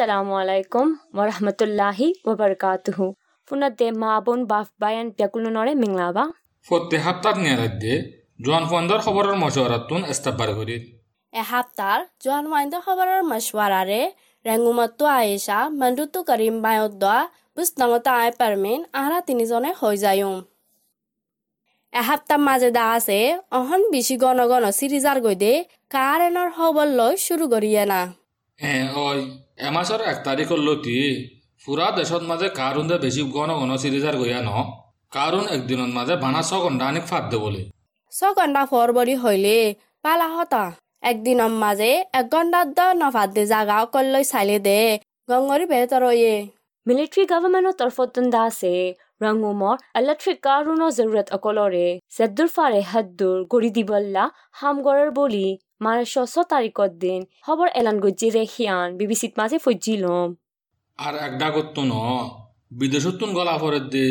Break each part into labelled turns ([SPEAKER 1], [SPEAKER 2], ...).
[SPEAKER 1] Alaikum wa rahmatullahi wa barakatuhu. Funate মাবন বাফ বায়ান পেকুলনরে মিংলাবা
[SPEAKER 2] ফতে হাপ্তাত নিয়ারাদ্দে জোয়ান ফন্দর খবরের মশওয়ারাতুন ইস্তাবার করিত
[SPEAKER 3] এসপ্তাহ জোহান ওয়াইন্দ খবরের মশওয়ারারে রেঙ্গুমাত্তু আয়েশা মন্ডুত্তু করিম বায়দ্দা বুস্তাঙতা আয় পারমিন আহরা তিনিজনে হৈ যায়ুম এসপ্তাহ মাজে দা আছে অহন বেশি গণ গণ সিরিজার গৈদে কারেনৰ খবৰ লৈ শুরু করিয়ে না
[SPEAKER 2] এ ওই এমাসর এক তারিখর লতি ফুরা দেশত মাঝে কারুন দে বেশি গণ গণ সিরিজার গইয়া ন কারুন একদিনত মাঝে বানা ছ ঘণ্টা আনিক ফাঁদ দে বলে
[SPEAKER 3] ছঘণ্টা ফরবরি হইলে পালা হতা। একদিনৰ মাজে এক ঘণ্টাত দ নভাত দে জাগা অকল লৈ চাইলে দে গংগরি বেহতৰ ইয়ে
[SPEAKER 1] মিলিটাৰী গভৰ্ণমেণ্টৰ তৰফতন দা আছে ৰঙুমৰ ইলেক্ট্ৰিক কাৰুণৰ জৰুৰত অকলৰে। জেদ্দুৰ ফাৰে হাদ্দুৰ গৰি দিবল্লা হামগৰৰ বলি। মাৰে ছশ তাৰিখৰ দিন খবৰ এলান গজ্জিৰে সিয়ান বিবিচিত মাজে ফজ্জি লম।
[SPEAKER 2] আর একটা করতো ন বিদেশতুন গলা ফরের দে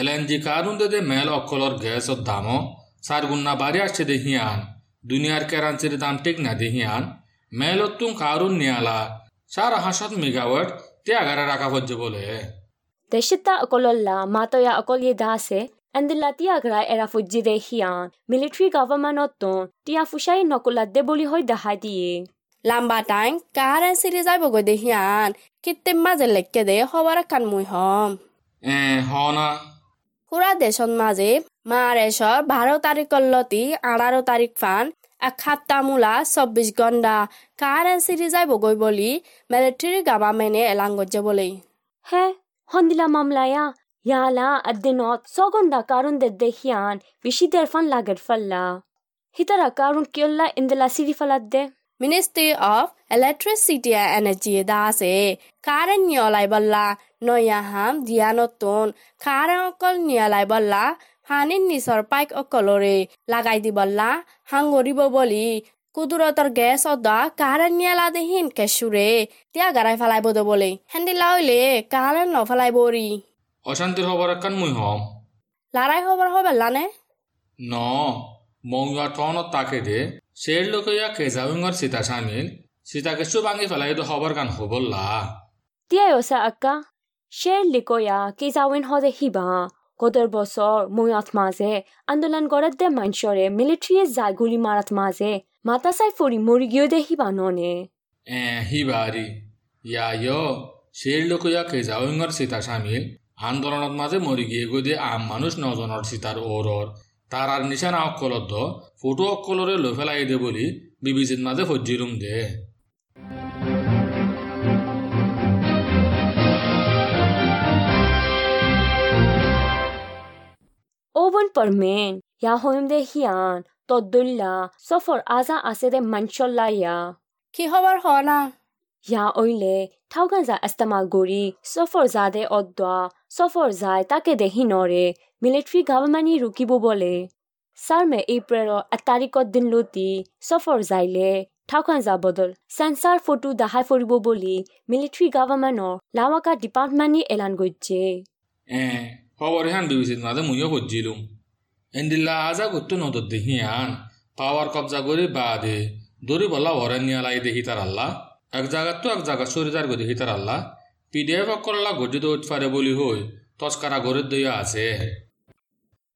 [SPEAKER 2] এলএনজি কারুন দে দে মেল অকলর গ্যাসর দামও চার গুণা বাড়ি আসছে দেহিয়ান দুনিয়ার কেরাঞ্চির দাম ঠিক না দেহিয়ান মেলতুন কারুন নিয়ালা চার হাসত মেগাওয়াট তে আগারে রাখা হচ্ছে বলে।
[SPEAKER 1] দেশিতা অকলল্লা মাতয়া অকলিয়ে দা আছে এন্দিল্লা তিয়াগৰা এৰা ফজ্জিৰে সিয়ান মিলিটাৰী গভৰ্ণমেণ্টত তিয়া ফুচাই নকলাত দে বুলি হৈ দেখাই দিয়ে
[SPEAKER 3] লাম্বা টাইম কারেন সিরি যাইব গৈ দেহিয়ান কিত্তে মাজে লেখকে দে খবৰ কান মুই হম
[SPEAKER 2] এ হ না
[SPEAKER 3] পুরা দেশত মাঝে মারেশর বারো তারিখর লতি আঠারো তারিখ ফান এক সাপ্তাহ মূলা চব্বিশ ঘণ্টা কারেন সিরি যাইব গৈ বলি মিলিটারি গভর্নমেন্টে এলান গজ্জে বলে
[SPEAKER 1] হে হন্দিলা মামলায়া ছগন্দা কারণ দে দেখিয়ান বেশি দেরফান লাগের ফাল্লা হিতারা কারণ কিয়ল্লা ইন্দিলা সিরি ফালাত the
[SPEAKER 3] ministry of electricity energy দা আছে কারেন নিয়লাই বল্লা নয়া হাম দিয়া নতুন কারেন অকল নিয়লাই বল্লা পানীৰ নিচৰ পাইক অকলৰে লাগাই দি বল্লা হাংগৰিব বলি কুদুৰতৰ গেছ অদা কাৰেন নিয়ালা দেহিন কেঁচুৰে তিয়া গাৰাই ফেলাই বদ বলে হেন্দিলা হইলে কাৰেন নফেলাই বৰি
[SPEAKER 2] অশান্তির খবর একখান মুই হম।
[SPEAKER 3] লাৰাই খবৰ হবেলানে
[SPEAKER 2] ন মৌয়া টনত তাকে দে। শের লোকইয়া কেজাউঙ্গর সীতা সামিল সীতাকে সুবাঙ্গি ফেলাই তো খবর কান হবল্লা
[SPEAKER 1] তিয়ায়সা আক্কা শের লিকয়া কেজাউইন হদে হিবা। গদর বছর ময়াত মাঝে আন্দোলন গড়ত দে মানসরে মিলিটারিয়ে যায় গুলি মারাত মাঝে মাতা সাই ফরি মরি গিয়ে দে হিবা ননে।
[SPEAKER 2] এ হিবারি ইয়া ইয় শের লোকইয়া কেজাউঙ্গর সীতা সামিল আন্দোলনত মাঝে মরি গিয়ে গদি আম মানুষ নজনের সীতার ওরর তার আর নিশানা অকলদ্ধ ফটো অকলরে লো ফেলাই দে বলি বিবিসির মাঝে ফজ্জিরুম দে।
[SPEAKER 1] ওভন পারমেন ইয়া হইম দে হিয়ান তদ্দুল্লা সফর আজা আছে দে মানসল্লা ইয়া
[SPEAKER 3] কি খবৰ হ না
[SPEAKER 1] ইয়া ওইলে ঠাউগান যা ইস্তেমাল গরি সফর জাদে অদ্দা সফর যায় তাকে দেহি নরে মিলিটারি গভর্নমেন্টই রুকিব বলে সার মে এপ্রিল এক তারিখত দিন লতি সফর যাইলে ঠাউখান যা বদল সেন্সার ফটো দেখাই ফুৰিব বুলি মিলিটাৰী গভৰ্ণমেণ্টৰ লাৱাকা ডিপাৰ্টমেণ্টে এলান কৰিছে
[SPEAKER 2] এ খবর হ্যান বিবিসির মাঝে মুইও ফজ্জিলুম এন্দিল্লা আজা করতো নদর দেহিয়ান পাওয়ার কবজা করে বাদে দড়ি বলা ওরেন নিয়ালাই দেখি তার আল্লাহ এক জায়গাত তো এক জায়গা সরিদার গো দেখি তার আল্লাহ। পিডিএফ অকল্লা গজ্জিত উৎফারে বলি হই তস্কারা গরের দইয়া আছে।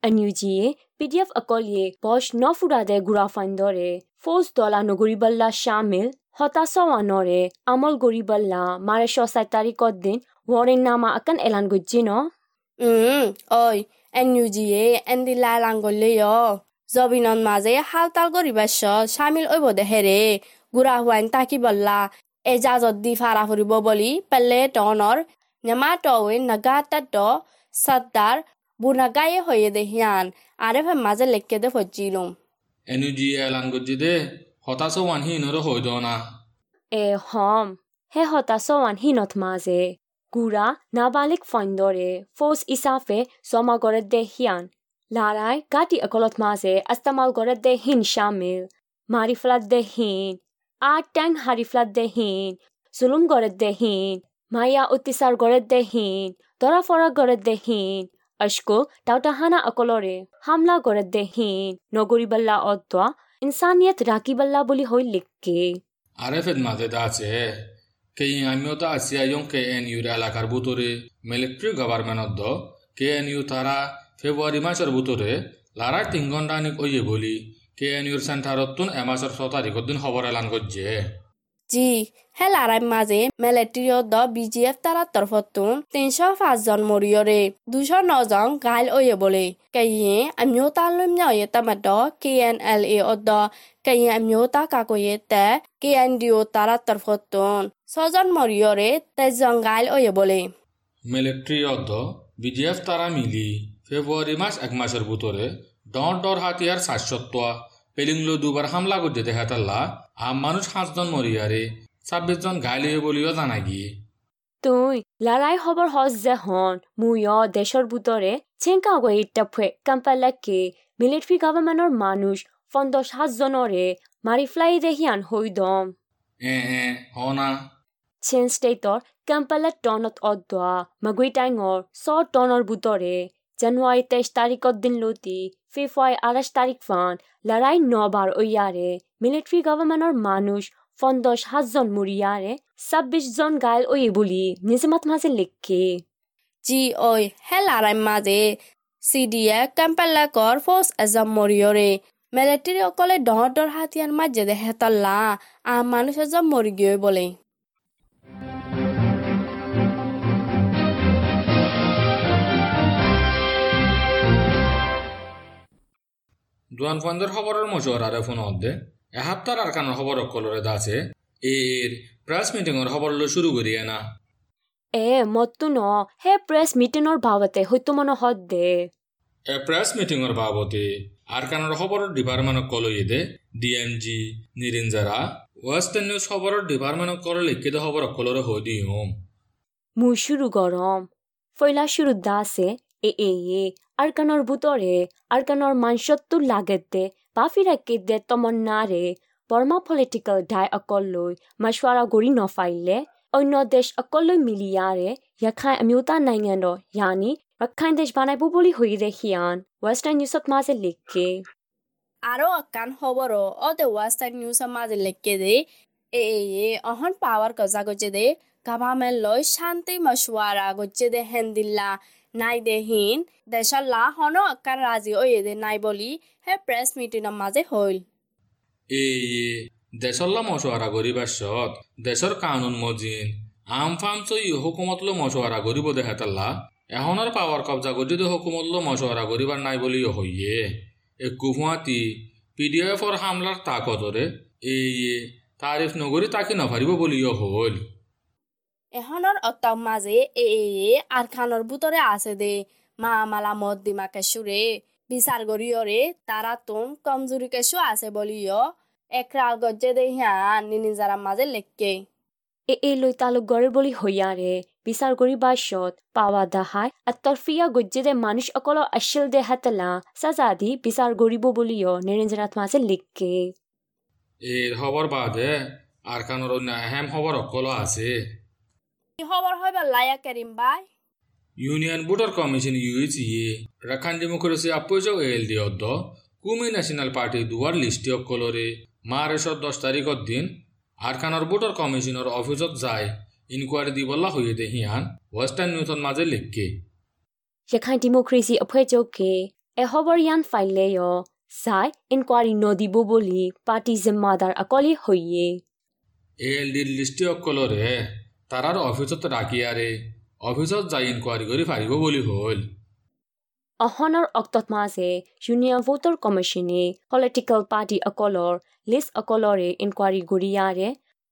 [SPEAKER 1] এনইউজিয়ে পিডিএফ অকলিয়ে বশ নফুৰাদে গুৰা ফাইণ্ডৰে ফৌজ দলা নগৰিবল্লা শামিল হতাশৱানৰে আমল গৰিবল্লা মাৰে ছয় তাৰিখত দিন ৱাৰেন নামা আকান এলান গজ্জি ন।
[SPEAKER 3] উম ঐ এন ইউ জিয়ে এন্দি লাই লাংগলে য়। জবিনত মাজে হাল তাল কৰিবাছ চামিল ঐব দেহেৰে গুৰা হোৱাইন তাকি বল্লা। এজাজত দি ফাৰা ফুৰিব বুলি পেলে টনৰ। নেমা টৱে নগা তাত সত্তাৰ বুনাগায়ে হয়ে দেহিয়ান আৰে ভে মাজে লেখকে দে ফজিলুম
[SPEAKER 2] এনুজি এলান গজ্জি দে হতাশ ওয়ান হি নর হই না।
[SPEAKER 1] এ হম হে হতাশৱান হিনত মাজে। গুৰা নাবালিক ফাইণ্ডৰে ফৌজ ইচাফে জমা কৰে দে হিয়ান। লাৰাই গাটি অকলত মাজে আস্তামাল কৰে দে হিন শামিল। মাৰি দে হিন। আটটাং হারিফলাত দেহীন, জুলুম গড়ের দেহীন মায়া অত্যাচার গড়ের দেহীন ধরা ফরা গড়ের দেহীন অশকো টাউটাহানা অকলরে, হামলা গড়ের দেহীন, নগরীবাল্লা অদ্বা ইনসানিয়ত রাকিবাল্লা বলি হই লিখকে।
[SPEAKER 2] আরে ফেদমা জেদা আছে কে আমিও তো আছি আইয়ং কে এন ইউর এলাকার বুতরে, military government K N U তারা ফেব্রুয়ারি মাসের বুতরে লারা তিন ঘণ্টা নিক ওইয়ে বলি কে এন ইউর সেন্টারতুন এ মাসের ছ তারিখের দিন খবর এলান করছে
[SPEAKER 3] জি হে লারাই মাঝে মিলিটারিও দ বিজিএফ তারা তরফতুন তিনশো পাঁচজন মরিয়রে দুশো নজন গাইল ওয়ে বলে কেয়ে আমিও তার লম্যা ওয়ে তামাদ কে এন এল এ অদ কেয়ে আমিও তা কাকয়ে তে কে এন ডিও তারা তরফতুন ছজন মরিয়রে তেজন গাইল ওয়ে বলে
[SPEAKER 2] মিলিটারি অর্ধ বিজিএফ তারা মিলি ফেব্রুয়ারি মাস এক মাসের ভিতরে ডর ডর হাতিয়ার সাতসত্তর পেলিংলো দুবার হামলা করতে দেখা তাল্লা আম মানুষ সাতজন মরিয়ারে ছাব্বিশ জন ঘাইল হয়ে বলিও জানা গিয়ে
[SPEAKER 1] তুই লড়াই হবার হস যে হন মুয় দেশৰ বুটৰে চেংকা গৈ ইটাফে কাম্পালাকে মিলিটাৰী গভৰ্ণমেণ্টৰ মানুষ পঞ্চাছ সাতজনৰে মাৰি ফ্লাই দেহিয়ান হৈ দম।
[SPEAKER 2] এ এ হ না
[SPEAKER 1] চেন ষ্টেটৰ কাম্পালা টনত অদোৱা মাগুই টাইঙৰ ছ টনৰ বুটৰে। জানুৱাৰী তেইছ তাৰিখৰ দিন লতি ফেব্ৰুৱাৰী আঠাইছ তাৰিখ ফান লড়াই নবাৰ অয়াৰে মিলিটাৰী গভৰ্ণমেণ্টৰ মানুষ পঞ্চাছ সাতজন মৰিয়াৰে ছাব্বিছ জন গাইল অয়ে বুলি, নিজামাত মাজে লিখে।
[SPEAKER 3] জি, ওই হে লারাই মাঝে সিডিএ কাম্পালাকর ফোর্স এজাম মরিয়রে মিলিটারি অকলে ডর ডর হাতিয়ার মাঝে দে হেতল্লা আ মানুষ এজম মরি গিয়ে বলে।
[SPEAKER 2] দুয়ান ফন্দের খবরের মশওয়ারারে ফোন অদ্দে। এহাত্তার আর কানের খবর অকলরে দাছে। এর প্রেস মিটিংর খবর লো শুরু করিয়ে না।
[SPEAKER 1] এ মত্তু ন হে প্ৰেছ মিটিঙৰ ভাৱতে হয়তো মন হত দে।
[SPEAKER 2] এ প্রেস মিটিংর বাবতে আর কানের খবরের ডিপার্টমেন্ট কলইয়ে দে। ডিএমজি নিরিঞ্জারা ওয়েস্টার্ন নিউজ খবরের ডিপার্টমেন্ট কল লিখিত খবর অকলরে হই দিম
[SPEAKER 1] মোৰ শুৰু গৰম। ফৈলা শুৰু দাসে এ এ এ আৰকানৰ বুটৰে আৰকানৰ মানসত্তু লাগেতে বাফিৰাকে দে তমন্নাৰে বৰ্মা পলিটিকেল ডাই অকললৈ মাছৱাৰা গৰি নফাইলে অন্য দেশ অকললৈ মিলিয়াৰে য়াখাই আমিওতা নাইঙেণ্ডৰ ইয়ানি ৰখাইন দেশ বানাইব বুলি হৈ দে সিয়ান ৱেষ্টাৰ্ণ নিউজত মাজে লিখে।
[SPEAKER 3] আরও আকান খবর অ দে ওয়েস্টার্ন নিউজ মাঝে লিখকে দে। এ এ অহন পাওয়ার কজা গজে দে গাভামেন লই শান্তি মশওয়ারা গজে দে হেন্দিল্লা। নাই দে হিন দেশৰ লা হন আকান রাজি ওয়ে দে নাই বলি হে প্রেস মিটিংৰ মাঝে হইল
[SPEAKER 2] এই দেশল্লা মশওয়ারা গরিবার সত দেশর কানুন মজিন আম ফাম চই হুকুমতলো মশওয়ারা গরিব দেখাতাল্লা এখনের পাওয়ার কবজা দে হুকুমতলো মশওয়ারা গরিবার নাই বলি হইয়ে এ কুফুয়াতি পিডিএফর হামলার তাকতরে এই তারিফ নগরী তাকি নফারিব বলিও হল
[SPEAKER 3] এহনৰ অত্তম মাজে এ এ আৰখানৰ বুটৰে আছে দে। মা মালা মদ দিমাকে চুৰে বিচাৰ গৰিয়ৰে তাৰা তোন কমজুৰিকে চু আছে বুলিঅ একৰাল গজ্জে দে হিয়া নিনিজাৰাম মাজে লেখকে
[SPEAKER 1] এ এ লৈ তালুক গড়ে বুলি হৈয়াৰে বিচাৰ কৰি বাছত পাৱা দাহাই আত্তৰফিয়া গজ্জে দে মানুহ অকল আছিল দে হাতলা। চাজা দি বিচাৰ কৰিব বুলিঅ নিৰঞ্জনাথ মাজে লিখকে
[SPEAKER 2] এ খবৰ বাদে আৰ কাণৰ অন্য অহেম খবৰ অকল আছে।
[SPEAKER 3] কি খবর হইবার লায়া করিম ভাই।
[SPEAKER 2] ইউনিয়ন ভোটার কমিশন ইউএসইএ রাখানজি মুখরসি আপয়চক এলডি অদ্দ কুমি ন্যাশনাল পার্টি দুয়ার লিস্টি অকলরে। মার্চর দশ তারিখর দিন আরখানর ভোটার কমিশনের অফিসত যায় ইনকোয়ারি দিবল্লা হইয়ে দে হিয়ান ওয়েস্টার্ন নিউজর মাঝে লিখকে।
[SPEAKER 1] সেখান ডেমোক্রেসি অফেচকে এ খবর ইয়ান ফাইলে চাই ইনকোয়ারি নদিব বলি পার্টি জিম্মাদার আকলি
[SPEAKER 2] হইয়ে। এলডির লিস্টি অকলরে তাৰাৰ অফিসত ৰাখিয়াৰে অফিসত যাই ইনকোয়াৰি কৰে ফাৰিব বলি হল।
[SPEAKER 1] অহনৰ অক্তত মাজে ইউনিয়ন ভোটাৰ কমিশ্যনে পলিটিকেল পাৰ্টি অকলৰ লিষ্ট অকলৰে ইনকুৱাৰী গৰিয়াৰে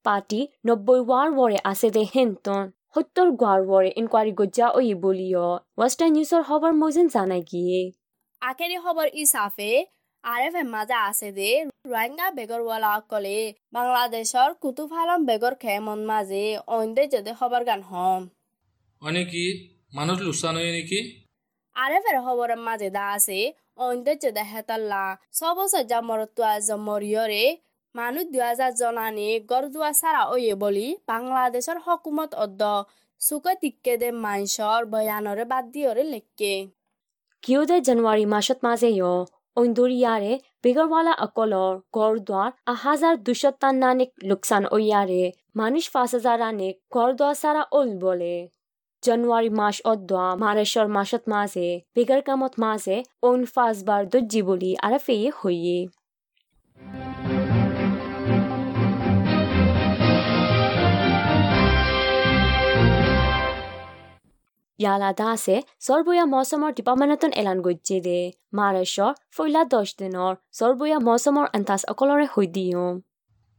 [SPEAKER 1] পাৰ্টি নব্বৈ ৱাৰ ৱৰে আছে দে হেনতন সত্তৰ গোৱাৰ ৱৰে ইনকুৱাৰী গজ্জা ঐ বুলিও ৱেষ্টাৰ্ণ নিউজৰ খবৰ মজিন জানাই গিয়ে।
[SPEAKER 3] আখেৰি খবৰ ইসাফে আর এফ মাঝে আছে দে রোহিঙ্গা বেগরওয়ালা অকলে বাংলাদেশর কুতুব আলম বেগর খেমন মাঝে অন্দে যদি খবর গান হম।
[SPEAKER 2] অনেকি মানুষ লুসান হয়ে নাকি?
[SPEAKER 3] এফ এর খবরের মাঝে দা আছে অন্দে যদি হেতাল্লা। সবসে জামরত্ব জমরিয়রে মানুষ দুই হাজার জনানি গরদুয়া সারা ওয়ে বলি বাংলাদেশের হকুমত অদ্দ সুকে টিকে দে মাইসর বয়ানরে বাদ দিয়রে লেখকে
[SPEAKER 1] কিয় দে জানুৱাৰী মাহত মাজে য় বেগরওয়ালা Biggerwala Akolor Gordwar a হাজার দুশো তান্নানিক লোকসান ওয়ারে মানুষ পাঁচ হাজারানিক গড়দোয়া সারা ওল বলে জানুয়ারি মাস অদ্দোয়া মারেশ্বর মাসত মাঝে বেগার কামত মাঝে ওন ফাঁসবার দজ্জি বলি আর ফেয়ে হইয়ে ইয়ালা দাসে সর্বয়া মৌসুমৰ ডিপাৰ্টমেণ্টত এলান গৈছে দে। মাৰেশ্বৰ ফৈলা দহ দিনৰ, সৰ্বয়া মৌসুমৰ আন্তাজ অকলৰে হৈ দিওঁ।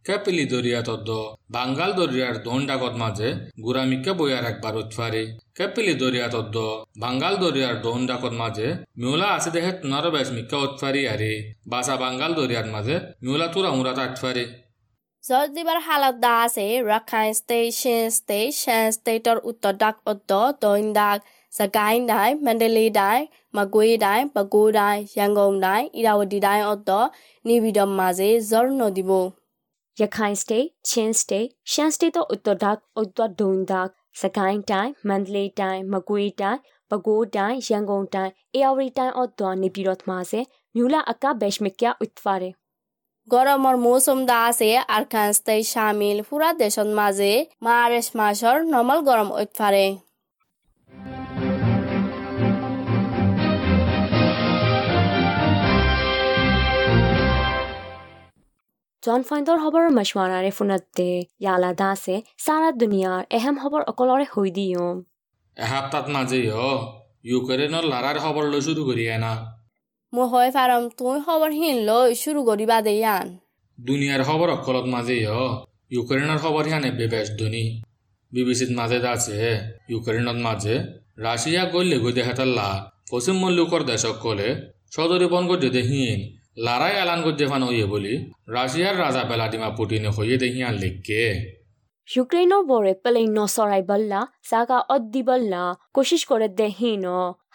[SPEAKER 2] ক্যাপিলি দরিয়া তদ্দ বাঙ্গাল দরিয়ার দোন ডাকত মাঝে গুরামিকে বইয়ার একবার উৎফারি ক্যাপিলি দরিয়া তদ্দ বাঙ্গাল দরিয়ার দোন ডাকত মাঝে মিউলা আছে দেহে তুনারো বেশ মিক্কা উৎফারি আরে বাসা বাঙ্গাল দরিয়ার মাঝে মিউলা তুরা উড়া তাটফারি
[SPEAKER 3] Zaldibar haladase Rakhine Station Station State Uttadak Oddo Doindak Sagain Dai Mandalay Dai မကွေးတိုင်းပဲခူးတိုင်းရန်ကုန်တိုင်းဣရာဝတီတိုင်းအော့တော့နေပြီးတော့မှာစေဇော်
[SPEAKER 1] ရနိုဒီဘိုရခိုင်စတေချင်းစတေရှမ်းစတေတို့ဥတ္တဒတ်ဥတ္တဒုံဒတ်စကိုင်းတိုင်းမန္တလေးတိုင်းမကွေးတိုင်းပဲခူးတိုင်းရန်ကုန်တိုင်းအေရဝတီတိုင်းအော့တော့နေပြီးတော့မှာစေမြူလာအကဘက်ရှမကဥတ္တဖာရဲ
[SPEAKER 3] গৰমৰ মৌচুম দা আছে চামিল ফুৰা দেশত মাজে মাৰ্চ মাছৰ নমল গৰম উৎফাৰে।
[SPEAKER 1] জন ফাইণ্ডৰ খবৰৰ মশৱাৰাৰে ফোনতে ইয়ালা দাসে সারা দুনিয়াৰ এহেম খবৰ অকলৰে হৈ দিওঁ।
[SPEAKER 2] এসপ্তাহত মাঝে হ ইউক্রেনের লড়াইয়ের খবর লো শুরু করিয়া না
[SPEAKER 3] তুই খবৰ হিন লৈ শুৰু কৰিবা দে ইয়ান।
[SPEAKER 2] দুনিয়ার খবর অকলত মাঝে হ ইউক্রেনের খবর হিয়ানে বেশ ধনী। বিবিসিত মাঝে আছে ইউক্রেনত মাঝে রাশিয়া গল্লে গই দেখাতাল্লা পশ্চিম মল্লিকর দেশক কলে সদরি বন গদ্যে দেহিন লড়াই এলান গদ্যে ফান হইয়ে বলি রাশিয়ার রাজা বেলাদিমা পুটিনে হইয়ে দেহিয়ান লিখকে।
[SPEAKER 1] ইউক্ৰেইনৰ বৰে পেলাই নচৰাই বল্লা জাগা অদ্দি বল্লা কোচিছ কৰে দে হিন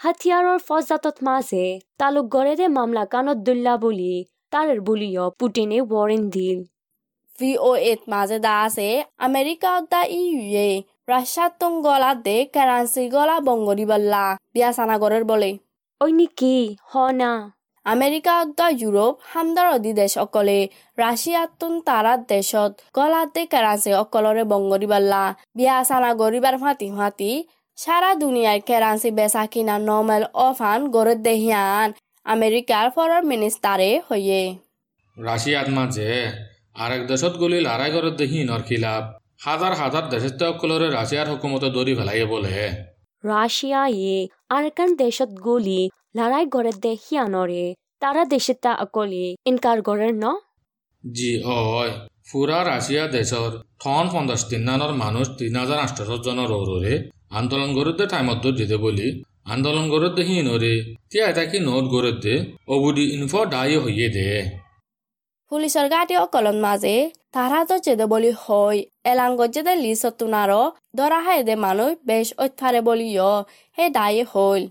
[SPEAKER 1] হাতিয়াৰৰ ফজাতত মাজে তালুক গড়ে দে মামলা কাণত দুল্লা বুলি তাৰৰ বুলিও পুটিনে ৱাৰেন দিল।
[SPEAKER 3] ভি অ' এত মাজে দা আছে আমেৰিকা দা ইউয়ে ৰাছিয়াত তুং গলা দে কাৰাঞ্চি গলা বল্লা বিয়া চানাগৰৰ বলে
[SPEAKER 1] ঐ নেকি হ না।
[SPEAKER 3] আমেৰিকা দা ইউৰোপ হামদাৰ অধি দেশ অকলে ৰাছিয়াত তুন তাৰাত দেশত গলাতে কেৰাঞ্চি অকলৰে বংগৰি বল্লা। বিয়া চানা গৰিবাৰ ফাটি ফাটি সারা দুনিয়ার কেরান্সি বেচা কিনা নর্মেল অফান গড়ে দেহিয়ান আমেরিকার ফরেন মিনিস্টারে হইয়ে।
[SPEAKER 2] রাশিয়াত মাঝে আরেক দেশত গলি লড়াই করে দেহিনর খিলাফ হাজার হাজার দেশের সকলরে রাশিয়ার হুকুমতে দড়ি ফেলাইয়ে বলে।
[SPEAKER 1] ৰাছিয়ায়ে আৰকান দেশত গলি লৰাই গড়ে দে হিয়ানৰে তাৰা দেশে তা অকলে ইনকাৰ গড়ে ন?
[SPEAKER 2] জি হয়। ফুরা রাশিয়া দেশর থন পঞ্চাশ তিনানোর মানুষ তিন হাজার আটশো জনের ওরে আন্দোলন গড়ে টাইমত দিতে বলি আন্দোলন গড়ে দে হিনরে তিয়া এটা কি নোট দে অবুদি ইনফো ডাই হইয়ে দে।
[SPEAKER 3] পুলিচৰ গাঁতি অকলত মাজে তাহাতো যেদে বলি হয় এলাংগত যেদে লিচত তুনাৰ দৰা হাই দে মানুহ বেছ অত্যাৰে বলি সেই দায়ে হল।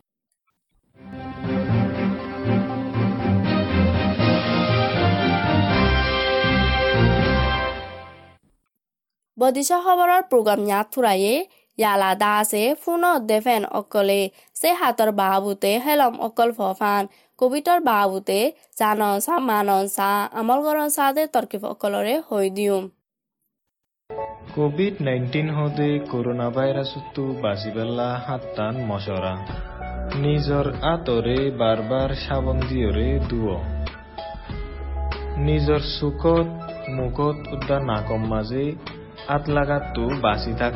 [SPEAKER 3] বদিশ খবৰৰ প্ৰগ্ৰাম ইয়াত ইয়ালা দাসে ফোনত দেফেন অকলে। সে হাতৰ বাহুতে হেলম অকল ফফান কবিতৰ বাহুতে জানন চা, মানন চা, আমল গৰন চা দে তৰ্কিফ অকলৰে হৈ দিওঁ।
[SPEAKER 4] কোভিড নাইন্টিন হতে করোনা ভাইরাসতো বাঁচিবেলা হাতটান মশরা নিজর আতরে বারবার সাবন দিয়রে দুয় নিজর চুকত, মুখত উদ্যান নাকম মাঝে আত লাগাতো বাঁচি থাক।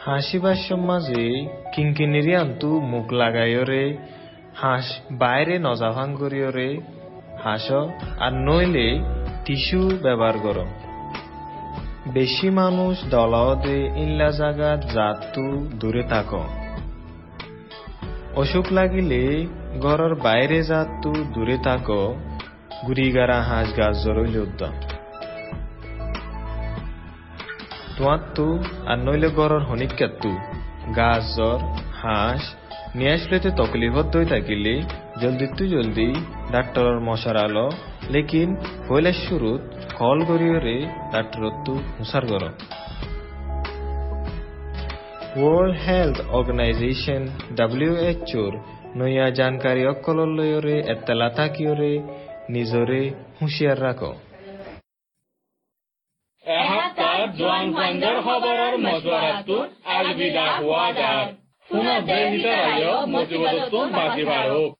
[SPEAKER 4] হাসি বাস্যম মাঝে কিঙ্কিনিরি আন্তু মুখ লাগাইয়রে হাঁস বাইরে নজাভাং করিয়রে হাস, আর নইলে টিস্যু ব্যবহার করো। বেশি মানুষ দলাওদে ইল্লা জাগাত জাতু দূরে থাকো। অসুখ লাগিলে ঘরের বাইরে জাতু দূরে থাকো। গুড়িগারা হাঁস গাছ জরইল উদ্যম। তোমার তো, আর নইলে ঘরের হনিকাতু গাছ, জ্বর, হাঁস, নিয়ে আসলেতে তকলিফত দই থাকিলে। জলদি তু জলদি, ডাক্তরের মশারালো লেকিন হইলে শুরুত কল করিয়রে ডাক্তরত তু হুসার কর ওয়ার্ল্ড হেলথ অর্গানাইজেশন ডাব্লিউএইচওর নয়া জানকাৰী অকললৈৰে এতেলা থাকিয়ৰে নিজৰে হুঁচিয়াৰ ৰাখ
[SPEAKER 2] এসপ্তাহ জোৱান ফাইণ্ডৰ খবৰৰ মজুৱাৰাটোত আলবিদা হোৱা যায়। পুনৰ দেহিতাৰায় মজিবতটো বাজি বাঢ়ক